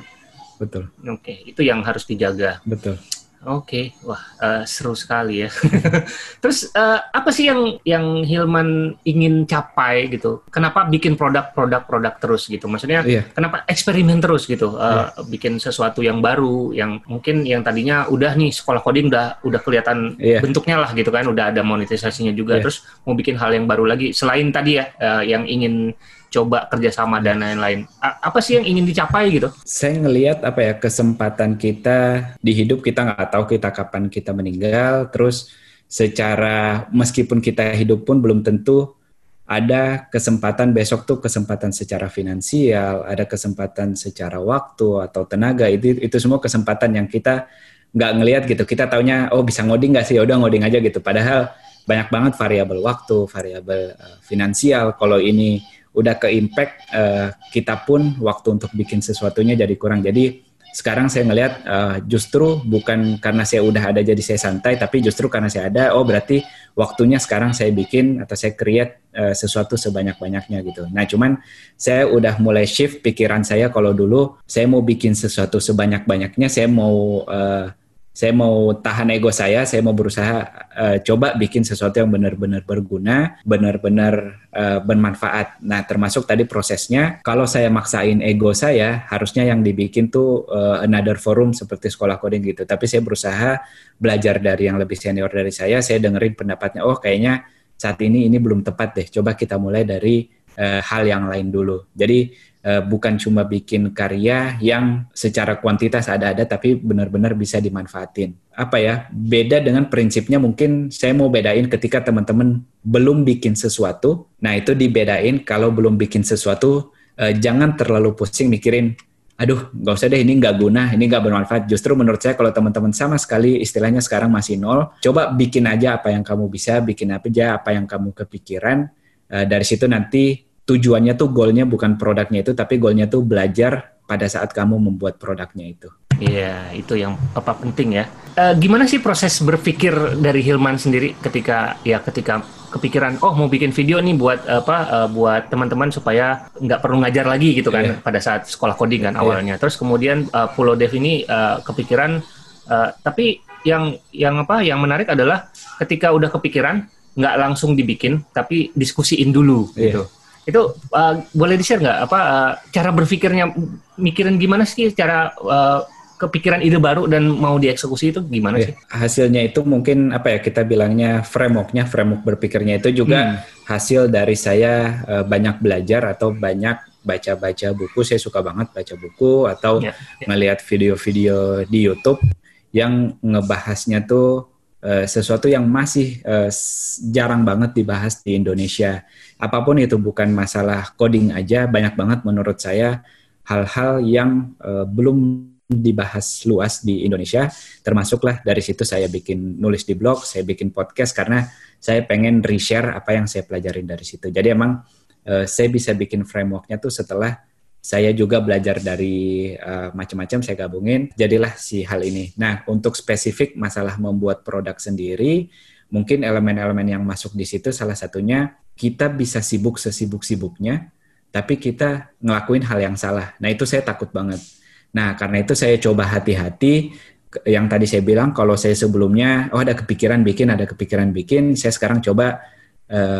Betul. Oke, okay. itu yang harus dijaga. Betul. Oke, okay. wah uh, seru sekali ya. Terus uh, apa sih yang yang Hilman ingin capai gitu? Kenapa bikin produk-produk produk terus gitu? Maksudnya yeah. kenapa eksperimen terus gitu? Uh, yeah. Bikin sesuatu yang baru, yang mungkin yang tadinya udah nih sekolah coding udah udah kelihatan yeah. bentuknya lah gitu kan, udah ada monetisasinya juga. Yeah. Terus mau bikin hal yang baru lagi selain tadi ya uh, yang ingin coba kerjasama dan lain-lain. Apa sih yang ingin dicapai gitu? Saya ngelihat apa ya kesempatan kita di hidup kita nggak tahu kita kapan kita meninggal. Terus secara meskipun kita hidup pun belum tentu ada kesempatan besok tuh kesempatan secara finansial, ada kesempatan secara waktu atau tenaga itu itu semua kesempatan yang kita nggak ngelihat gitu. Kita taunya oh bisa ngoding nggak sih? Ya udah ngoding aja gitu. Padahal banyak banget variabel waktu, variabel uh, finansial. Kalau ini udah ke impact uh, kita pun waktu untuk bikin sesuatunya jadi kurang. Jadi sekarang saya ngelihat uh, justru bukan karena saya udah ada jadi saya santai, tapi justru karena saya ada, oh berarti waktunya sekarang saya bikin atau saya create uh, sesuatu sebanyak-banyaknya gitu. Nah cuman saya udah mulai shift pikiran saya kalau dulu saya mau bikin sesuatu sebanyak-banyaknya, saya mau uh, saya mau tahan ego saya, saya mau berusaha uh, coba bikin sesuatu yang benar-benar berguna, benar-benar uh, bermanfaat. Nah, termasuk tadi prosesnya, kalau saya maksain ego saya, harusnya yang dibikin tuh uh, another forum seperti sekolah coding gitu. Tapi saya berusaha belajar dari yang lebih senior dari saya, saya dengerin pendapatnya, oh kayaknya saat ini ini belum tepat deh. Coba kita mulai dari uh, hal yang lain dulu. Jadi uh, bukan cuma bikin karya yang secara kuantitas ada-ada tapi benar-benar bisa dimanfaatin. Apa ya? Beda dengan prinsipnya mungkin saya mau bedain ketika teman-teman belum bikin sesuatu. Nah, itu dibedain kalau belum bikin sesuatu uh, jangan terlalu pusing mikirin aduh nggak usah deh ini nggak guna ini nggak bermanfaat justru menurut saya kalau teman-teman sama sekali istilahnya sekarang masih nol coba bikin aja apa yang kamu bisa bikin apa aja apa yang kamu kepikiran uh, dari situ nanti tujuannya tuh goalnya bukan produknya itu tapi goalnya tuh belajar pada saat kamu membuat produknya itu. Iya, itu yang apa penting ya. E, gimana sih proses berpikir dari Hilman sendiri ketika ya ketika kepikiran oh mau bikin video nih buat apa uh, buat teman-teman supaya nggak perlu ngajar lagi gitu kan yeah. pada saat sekolah coding kan yeah. awalnya. Terus kemudian uh, Pulau Dev ini uh, kepikiran uh, tapi yang yang apa yang menarik adalah ketika udah kepikiran nggak langsung dibikin tapi diskusiin dulu yeah. gitu itu uh, boleh di share nggak apa uh, cara berpikirnya mikirin gimana sih cara uh, kepikiran ide baru dan mau dieksekusi itu gimana sih? Hasilnya itu mungkin apa ya kita bilangnya frameworknya, framework berpikirnya itu juga hmm. hasil dari saya uh, banyak belajar atau banyak baca-baca buku. Saya suka banget baca buku atau yeah, yeah. ngelihat video-video di YouTube yang ngebahasnya tuh uh, sesuatu yang masih uh, jarang banget dibahas di Indonesia. Apa pun itu bukan masalah coding aja banyak banget menurut saya hal-hal yang uh, belum dibahas luas di Indonesia. Termasuklah dari situ saya bikin nulis di blog saya bikin podcast karena saya pengen reshare apa yang saya pelajarin dari situ. Jadi emang saya bisa bikin frameworknya tuh setelah saya juga belajar dari uh, macam-macam saya gabungin jadilah si hal ini nah untuk spesifik masalah membuat produk sendiri mungkin elemen-elemen yang masuk di situ salah satunya kita bisa sibuk sesibuk-sibuknya, tapi kita ngelakuin hal yang salah. Nah itu saya takut banget. Nah karena itu saya coba hati-hati. Yang tadi saya bilang kalau saya sebelumnya, oh ada kepikiran bikin, ada kepikiran bikin, saya sekarang coba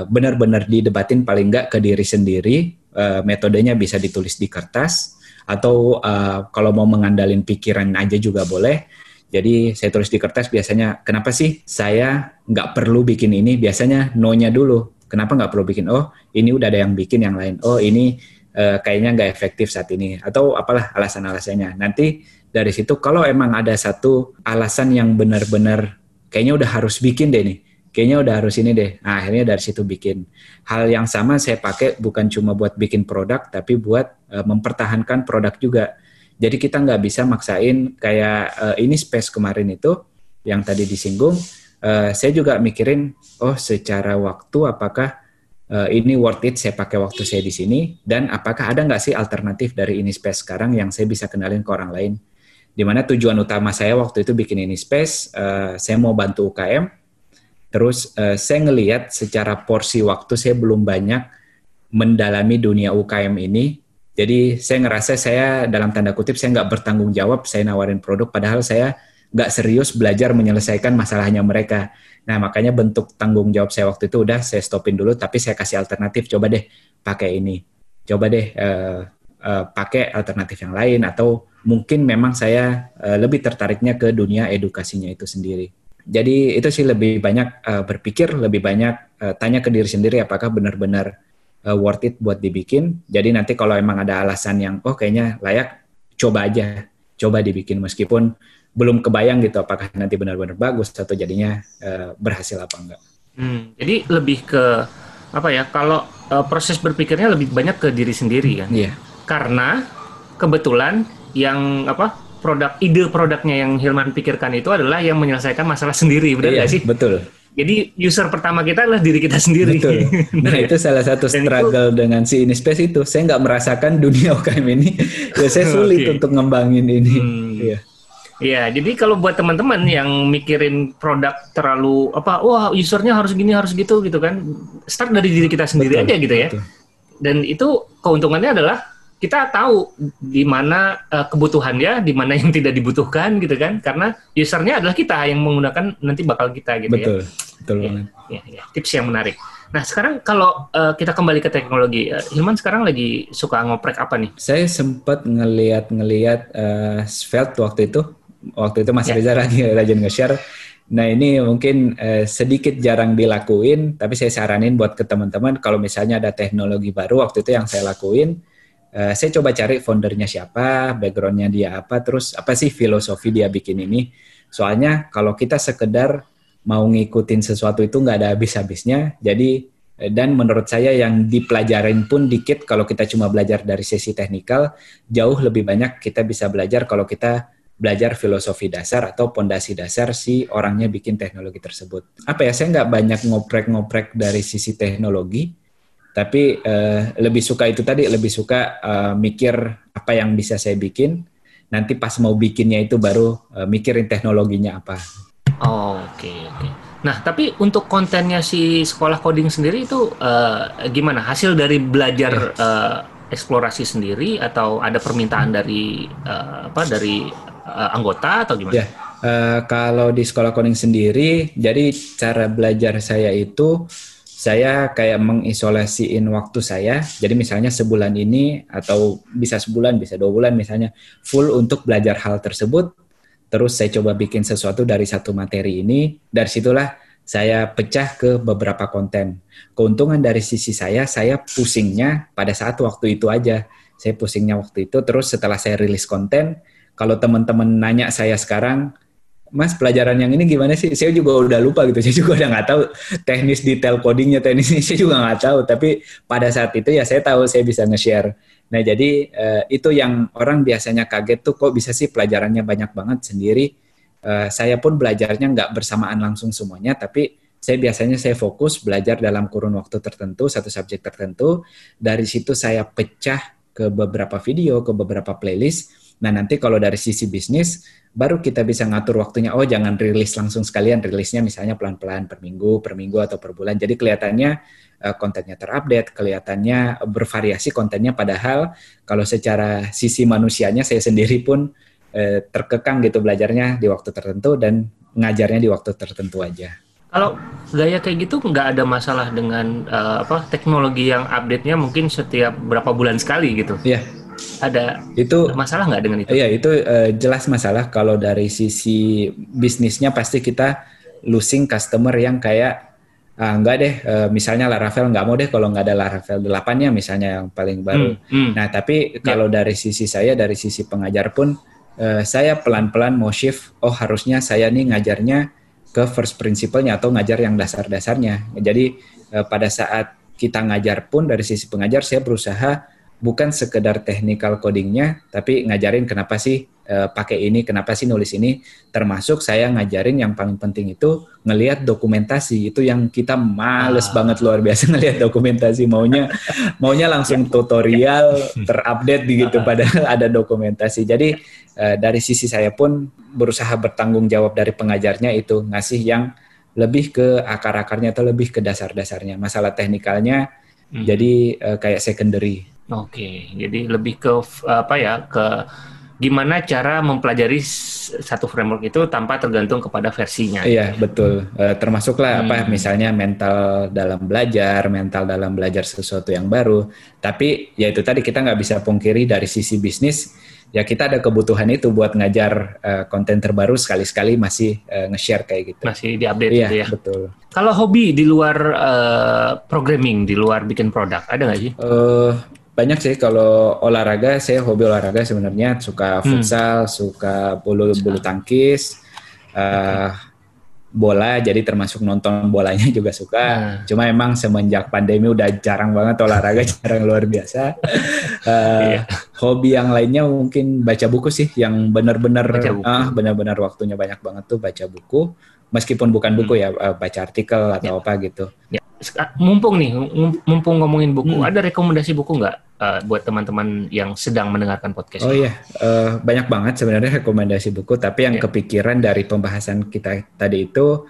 benar-benar didebatin paling enggak ke diri sendiri. Uh, metodenya bisa ditulis di kertas atau uh, kalau mau mengandalin pikiran aja juga boleh. Jadi saya tulis di kertas biasanya kenapa sih saya nggak perlu bikin ini? Biasanya no-nya dulu kenapa nggak perlu bikin oh ini udah ada yang bikin yang lain oh ini uh, kayaknya nggak efektif saat ini atau apalah alasan-alasannya nanti dari situ kalau emang ada satu alasan yang benar-benar kayaknya udah harus bikin deh nih kayaknya udah harus ini deh. Nah, akhirnya dari situ bikin. Hal yang sama saya pakai bukan cuma buat bikin produk, tapi buat uh, mempertahankan produk juga. Jadi kita nggak bisa maksain kayak uh, ini space kemarin itu yang tadi disinggung. Uh, saya juga mikirin, oh secara waktu apakah uh, ini worth it saya pakai waktu saya di sini dan apakah ada nggak sih alternatif dari ini space sekarang yang saya bisa kenalin ke orang lain di mana tujuan utama saya waktu itu bikin ini space uh, saya mau bantu UKM terus uh, saya ngelihat secara porsi waktu saya belum banyak mendalami dunia UKM ini jadi saya ngerasa saya dalam tanda kutip saya nggak bertanggung jawab saya nawarin produk padahal saya nggak serius belajar menyelesaikan masalahnya mereka Nah, makanya bentuk tanggung jawab saya waktu itu udah saya stopin dulu, tapi saya kasih alternatif. Coba deh pakai ini. Coba deh uh, uh, pakai alternatif yang lain atau mungkin memang saya uh, lebih tertariknya ke dunia edukasinya itu sendiri. Jadi itu sih lebih banyak uh, berpikir, lebih banyak uh, tanya ke diri sendiri apakah benar-benar uh, worth it buat dibikin. Jadi nanti kalau emang ada alasan yang oh kayaknya layak, coba aja, coba dibikin meskipun belum kebayang gitu apakah nanti benar-benar bagus atau jadinya uh, berhasil apa enggak. Hmm, jadi lebih ke apa ya? Kalau uh, proses berpikirnya lebih banyak ke diri sendiri kan? Iya. Yeah. Karena kebetulan yang apa produk ide produknya yang Hilman pikirkan itu adalah yang menyelesaikan masalah sendiri, benar nggak iya, sih? Betul. Jadi user pertama kita adalah diri kita sendiri. Betul. Nah itu salah satu struggle itu, dengan si Inispace itu. Saya nggak merasakan dunia UKM ini. ya saya sulit okay. untuk ngembangin ini. Hmm. Iya. Iya, jadi kalau buat teman-teman yang mikirin produk terlalu apa, wah usernya harus gini harus gitu gitu kan, start dari diri kita sendiri betul, aja gitu ya. Betul. Dan itu keuntungannya adalah kita tahu di mana uh, kebutuhannya, di mana yang tidak dibutuhkan gitu kan, karena usernya adalah kita yang menggunakan nanti bakal kita gitu betul, ya. Betul, betul ya, ya, ya, tips yang menarik. Nah sekarang kalau uh, kita kembali ke teknologi, uh, Hilman sekarang lagi suka ngoprek apa nih? Saya sempat ngeliat-ngeliat uh, Svelte waktu itu waktu itu Mas ya. Reza lagi rajin nge-share. Nah ini mungkin eh, sedikit jarang dilakuin, tapi saya saranin buat ke teman-teman kalau misalnya ada teknologi baru waktu itu yang saya lakuin, eh, saya coba cari foundernya siapa, backgroundnya dia apa, terus apa sih filosofi dia bikin ini. Soalnya kalau kita sekedar mau ngikutin sesuatu itu nggak ada habis-habisnya, jadi eh, dan menurut saya yang dipelajarin pun dikit kalau kita cuma belajar dari sesi teknikal, jauh lebih banyak kita bisa belajar kalau kita belajar filosofi dasar atau pondasi dasar si orangnya bikin teknologi tersebut. Apa ya, saya nggak banyak ngoprek-ngoprek dari sisi teknologi, tapi uh, lebih suka itu tadi, lebih suka uh, mikir apa yang bisa saya bikin. Nanti pas mau bikinnya itu baru uh, mikirin teknologinya apa. Oh, oke okay, oke. Okay. Nah, tapi untuk kontennya si sekolah coding sendiri itu uh, gimana? Hasil dari belajar uh, eksplorasi sendiri atau ada permintaan dari uh, apa dari uh, anggota atau gimana? Ya, uh, kalau di sekolah coding sendiri, jadi cara belajar saya itu saya kayak mengisolasiin waktu saya. Jadi misalnya sebulan ini atau bisa sebulan, bisa dua bulan misalnya full untuk belajar hal tersebut. Terus saya coba bikin sesuatu dari satu materi ini. Dari situlah saya pecah ke beberapa konten. Keuntungan dari sisi saya, saya pusingnya pada saat waktu itu aja. Saya pusingnya waktu itu. Terus setelah saya rilis konten, kalau teman-teman nanya saya sekarang, Mas pelajaran yang ini gimana sih? Saya juga udah lupa gitu. Saya juga udah nggak tahu teknis detail codingnya, teknis ini saya juga nggak tahu. Tapi pada saat itu ya saya tahu saya bisa nge-share. Nah jadi uh, itu yang orang biasanya kaget tuh kok bisa sih pelajarannya banyak banget sendiri. Uh, saya pun belajarnya nggak bersamaan langsung semuanya, tapi saya biasanya saya fokus belajar dalam kurun waktu tertentu, satu subjek tertentu. Dari situ saya pecah ke beberapa video, ke beberapa playlist Nah, nanti kalau dari sisi bisnis, baru kita bisa ngatur waktunya. Oh, jangan rilis langsung sekalian, rilisnya misalnya pelan-pelan per minggu, per minggu atau per bulan. Jadi kelihatannya uh, kontennya terupdate, kelihatannya bervariasi kontennya. Padahal kalau secara sisi manusianya, saya sendiri pun uh, terkekang gitu belajarnya di waktu tertentu dan ngajarnya di waktu tertentu aja. Kalau gaya kayak gitu nggak ada masalah dengan uh, apa teknologi yang update-nya mungkin setiap berapa bulan sekali gitu? Iya, ada itu masalah nggak dengan itu? Iya itu uh, jelas masalah kalau dari sisi bisnisnya pasti kita losing customer yang kayak ah, enggak deh uh, misalnya Laravel nggak mau deh kalau nggak ada Laravel 8-nya misalnya yang paling baru. Hmm, hmm. Nah tapi ya. kalau ya. dari sisi saya dari sisi pengajar pun uh, saya pelan-pelan mau shift oh harusnya saya nih ngajarnya ke first principle-nya atau ngajar yang dasar-dasarnya. Jadi uh, pada saat kita ngajar pun dari sisi pengajar saya berusaha bukan sekedar technical codingnya, tapi ngajarin kenapa sih uh, pakai ini, kenapa sih nulis ini. Termasuk saya ngajarin yang paling penting itu ngelihat dokumentasi. Itu yang kita males ah. banget luar biasa ngelihat dokumentasi. Maunya maunya langsung tutorial terupdate begitu, padahal ada dokumentasi. Jadi uh, dari sisi saya pun berusaha bertanggung jawab dari pengajarnya itu ngasih yang lebih ke akar-akarnya atau lebih ke dasar-dasarnya. Masalah teknikalnya hmm. jadi uh, kayak secondary Oke, jadi lebih ke apa ya ke gimana cara mempelajari satu framework itu tanpa tergantung kepada versinya. Iya betul, e, termasuklah hmm. apa misalnya mental dalam belajar, mental dalam belajar sesuatu yang baru. Tapi ya itu tadi kita nggak bisa pungkiri dari sisi bisnis ya kita ada kebutuhan itu buat ngajar uh, konten terbaru sekali-sekali masih uh, nge-share kayak gitu. Masih diupdate iya, gitu ya. betul. Kalau hobi di luar uh, programming, di luar bikin produk, ada nggak sih? Banyak sih kalau olahraga saya hobi olahraga sebenarnya suka hmm. futsal hmm. suka bulu bulu tangkis uh, bola jadi termasuk nonton bolanya juga suka hmm. cuma emang semenjak pandemi udah jarang banget olahraga jarang luar biasa uh, iya. hobi yang lainnya mungkin baca buku sih yang benar-benar ah uh, benar-benar waktunya banyak banget tuh baca buku meskipun bukan buku hmm. ya uh, baca artikel atau ya. apa gitu ya. Mumpung nih mumpung ngomongin buku hmm. ada rekomendasi buku nggak uh, buat teman-teman yang sedang mendengarkan podcast. Oh iya, uh, banyak banget sebenarnya rekomendasi buku. Tapi yang yeah. kepikiran dari pembahasan kita tadi itu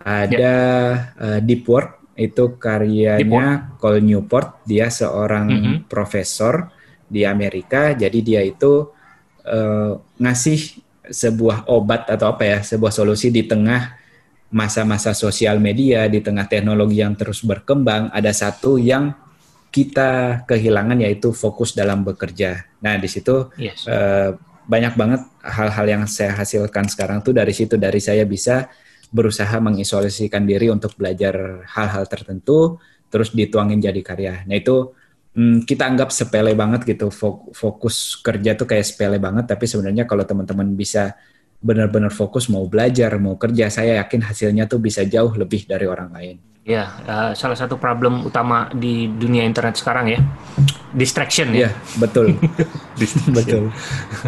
ada yeah. uh, Deep Work itu karyanya Cole Newport. Dia seorang mm -hmm. profesor di Amerika. Jadi dia itu uh, ngasih sebuah obat atau apa ya, sebuah solusi di tengah masa-masa sosial media, di tengah teknologi yang terus berkembang. Ada satu yang kita kehilangan yaitu fokus dalam bekerja. Nah, di situ yes. uh, banyak banget hal-hal yang saya hasilkan sekarang tuh dari situ dari saya bisa berusaha mengisolasikan diri untuk belajar hal-hal tertentu terus dituangin jadi karya. Nah, itu hmm, kita anggap sepele banget gitu fokus kerja tuh kayak sepele banget tapi sebenarnya kalau teman-teman bisa benar-benar fokus mau belajar, mau kerja, saya yakin hasilnya tuh bisa jauh lebih dari orang lain. Ya, uh, salah satu problem utama di dunia internet sekarang ya, distraction ya. ya betul. betul.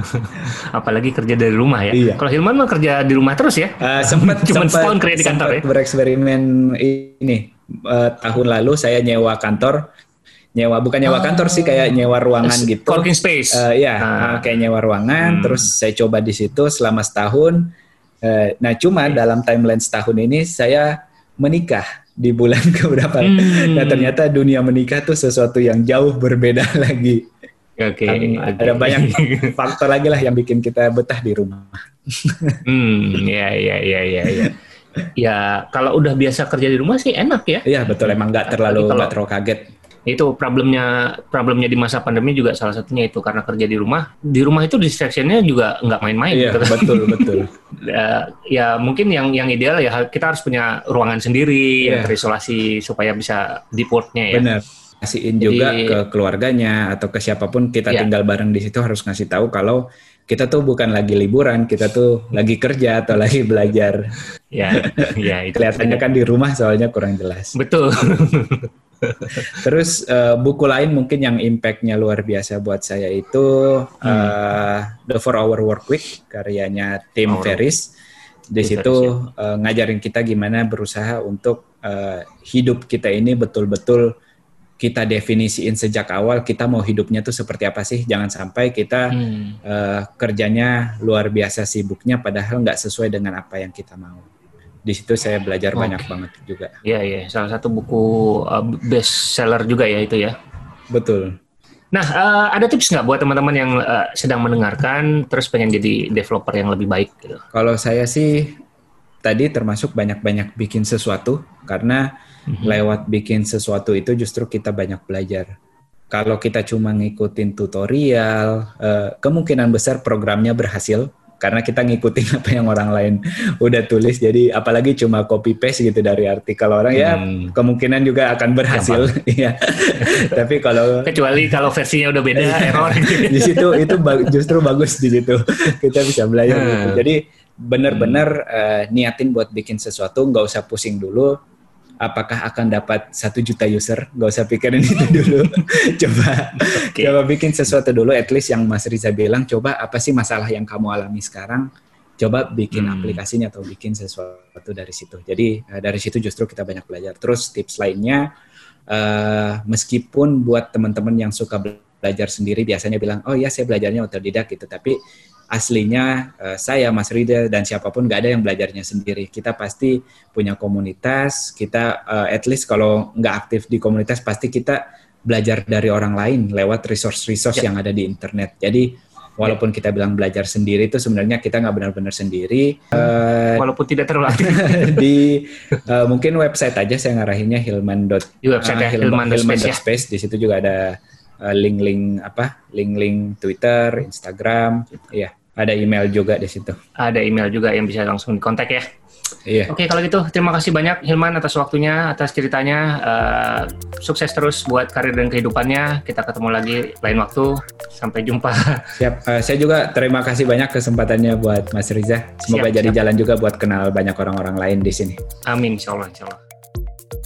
Apalagi kerja dari rumah ya. Iya. Kalau Hilman mah kerja di rumah terus ya. Uh, sempat cuma setahun kerja di kantor ya. Bereksperimen ini uh, tahun lalu saya nyewa kantor, nyewa bukan nyewa oh. kantor sih kayak nyewa ruangan gitu. Working space. Uh, ya, uh. kayak nyewa ruangan. Hmm. Terus saya coba di situ selama setahun. Uh, nah, cuma okay. dalam timeline setahun ini saya menikah di bulan ke berapa. Hmm. Nah ternyata dunia menikah tuh sesuatu yang jauh berbeda lagi. Oke. Okay, okay. Ada banyak faktor lagi lah yang bikin kita betah di rumah. hmm, ya ya ya ya ya. Ya kalau udah biasa kerja di rumah sih enak ya. Iya betul emang nggak terlalu nggak terlalu kaget itu problemnya problemnya di masa pandemi juga salah satunya itu karena kerja di rumah di rumah itu distractionnya juga nggak main-main iya, gitu. betul betul ya, ya mungkin yang yang ideal ya kita harus punya ruangan sendiri yeah. yang terisolasi supaya bisa di portnya ya benar kasihin juga ke keluarganya atau ke siapa pun kita yeah. tinggal bareng di situ harus ngasih tahu kalau kita tuh bukan lagi liburan, kita tuh lagi kerja atau lagi belajar. Ya, ya itu. Kelihatannya kan di rumah soalnya kurang jelas. Betul. Terus uh, buku lain mungkin yang impactnya luar biasa buat saya itu hmm. uh, The Four Hour Work Week karyanya Tim oh. Ferriss. Di situ uh, ngajarin kita gimana berusaha untuk uh, hidup kita ini betul-betul kita definisiin sejak awal kita mau hidupnya tuh seperti apa sih jangan sampai kita hmm. uh, kerjanya luar biasa sibuknya padahal nggak sesuai dengan apa yang kita mau di situ saya belajar okay. banyak banget juga. Iya iya, salah satu buku uh, best seller juga ya itu ya. Betul. Nah, uh, ada tips nggak buat teman-teman yang uh, sedang mendengarkan terus pengen jadi developer yang lebih baik gitu? Kalau saya sih tadi termasuk banyak-banyak bikin sesuatu karena mm-hmm. lewat bikin sesuatu itu justru kita banyak belajar. Kalau kita cuma ngikutin tutorial, uh, kemungkinan besar programnya berhasil karena kita ngikutin apa yang orang lain udah tulis jadi apalagi cuma copy paste gitu dari artikel orang ya, hmm. ya kemungkinan juga akan berhasil ya tapi kalau kecuali kalau versinya udah beda iya. error di situ itu justru bagus di situ kita bisa belajar gitu. hmm. gitu jadi benar-benar uh, niatin buat bikin sesuatu, nggak usah pusing dulu. Apakah akan dapat satu juta user? Nggak usah pikirin itu dulu. coba, okay. coba bikin sesuatu dulu. At least yang Mas Riza bilang, coba apa sih masalah yang kamu alami sekarang? Coba bikin hmm. aplikasinya atau bikin sesuatu dari situ. Jadi uh, dari situ justru kita banyak belajar. Terus tips lainnya, uh, meskipun buat teman-teman yang suka belajar sendiri biasanya bilang, oh ya saya belajarnya otodidak gitu. Tapi aslinya uh, saya Mas Rida dan siapa pun nggak ada yang belajarnya sendiri. Kita pasti punya komunitas. Kita uh, at least kalau nggak aktif di komunitas pasti kita belajar dari orang lain lewat resource-resource ya. yang ada di internet. Jadi walaupun kita bilang belajar sendiri itu sebenarnya kita nggak benar-benar sendiri. Uh, walaupun tidak terlalu aktif. di uh, mungkin website aja saya ngarahinnya hilman. Di website uh, ya, hilman, hilman, hilman ya. space. Di situ juga ada link-link apa link-link Twitter, Instagram, iya ada email juga di situ. Ada email juga yang bisa langsung dikontak ya. Iya. Oke, kalau gitu terima kasih banyak Hilman atas waktunya, atas ceritanya. Uh, sukses terus buat karir dan kehidupannya. Kita ketemu lagi lain waktu. Sampai jumpa. Siap. Uh, saya juga terima kasih banyak kesempatannya buat Mas Riza. Semoga siap, jadi siap. jalan juga buat kenal banyak orang-orang lain di sini. Amin, insya Allah, insya Allah.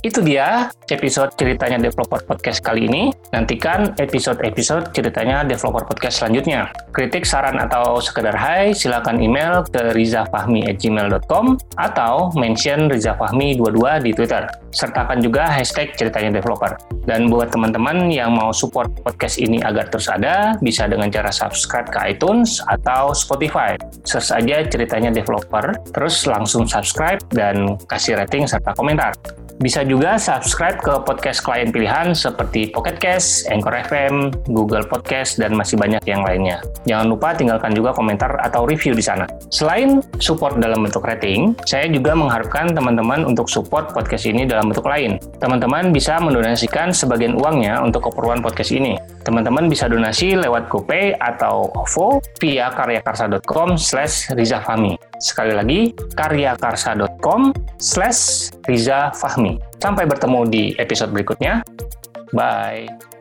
Itu dia episode ceritanya Developer Podcast kali ini. Nantikan episode-episode ceritanya Developer Podcast selanjutnya. Kritik, saran, atau sekedar hai, silakan email ke rizafahmi@gmail.com atau mention rizafahmi22 di Twitter. Sertakan juga hashtag ceritanya developer. Dan buat teman-teman yang mau support podcast ini agar terus ada, bisa dengan cara subscribe ke iTunes atau Spotify. Search aja ceritanya developer, terus langsung subscribe dan kasih rating serta komentar. Bisa juga subscribe ke podcast klien pilihan seperti Pocket Cast, Anchor FM, Google Podcast, dan masih banyak yang lainnya. Jangan lupa tinggalkan juga komentar atau review di sana. Selain support dalam bentuk rating, saya juga mengharapkan teman-teman untuk support podcast ini dalam bentuk lain. Teman-teman bisa mendonasikan sebagian uangnya untuk keperluan podcast ini. Teman-teman bisa donasi lewat GoPay atau OVO via karyakarsa.com slash rizafami. Sekali lagi, karyakarsa.com slash rizafahmi. Sampai bertemu di episode berikutnya. Bye.